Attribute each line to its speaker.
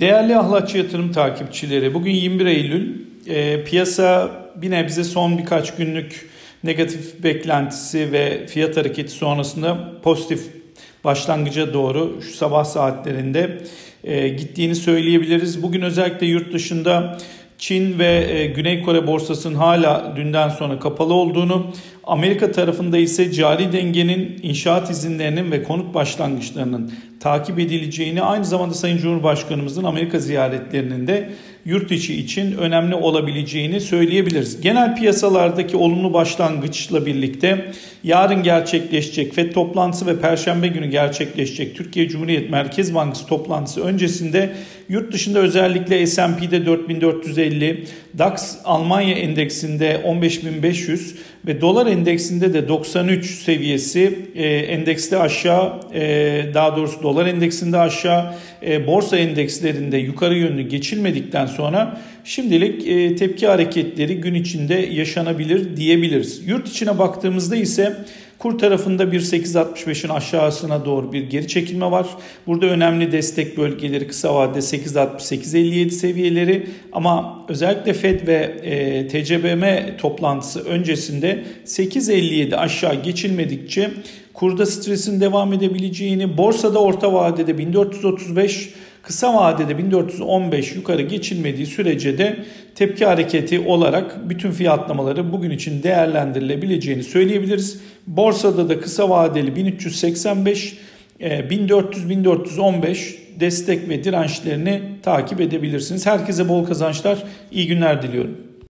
Speaker 1: Değerli ahlatçı yatırım takipçileri, bugün 21 Eylül. E, piyasa bir nebze son birkaç günlük negatif beklentisi ve fiyat hareketi sonrasında pozitif başlangıca doğru şu sabah saatlerinde e, gittiğini söyleyebiliriz. Bugün özellikle yurt dışında Çin ve e, Güney Kore borsasının hala dünden sonra kapalı olduğunu, Amerika tarafında ise cari dengenin inşaat izinlerinin ve konut başlangıçlarının takip edileceğini aynı zamanda Sayın Cumhurbaşkanımızın Amerika ziyaretlerinin de yurt içi için önemli olabileceğini söyleyebiliriz. Genel piyasalardaki olumlu başlangıçla birlikte yarın gerçekleşecek FED toplantısı ve perşembe günü gerçekleşecek Türkiye Cumhuriyet Merkez Bankası toplantısı öncesinde yurt dışında özellikle S&P'de 4450, DAX Almanya endeksinde 15500 ve dolar endeksinde de 93 seviyesi e, endekste aşağı e, daha doğrusu dolar endeksinde aşağı e, borsa endekslerinde yukarı yönlü geçilmedikten sonra şimdilik e, tepki hareketleri gün içinde yaşanabilir diyebiliriz. Yurt içine baktığımızda ise Kur tarafında 1.865'in aşağısına doğru bir geri çekilme var. Burada önemli destek bölgeleri kısa vadede 8.68-57 seviyeleri ama özellikle Fed ve e, TCBM toplantısı öncesinde 8.57 aşağı geçilmedikçe kurda stresin devam edebileceğini, borsada orta vadede 1435 kısa vadede 1415 yukarı geçilmediği sürece de tepki hareketi olarak bütün fiyatlamaları bugün için değerlendirilebileceğini söyleyebiliriz. Borsada da kısa vadeli 1385 1400-1415 e, destek ve dirençlerini takip edebilirsiniz. Herkese bol kazançlar, iyi günler diliyorum.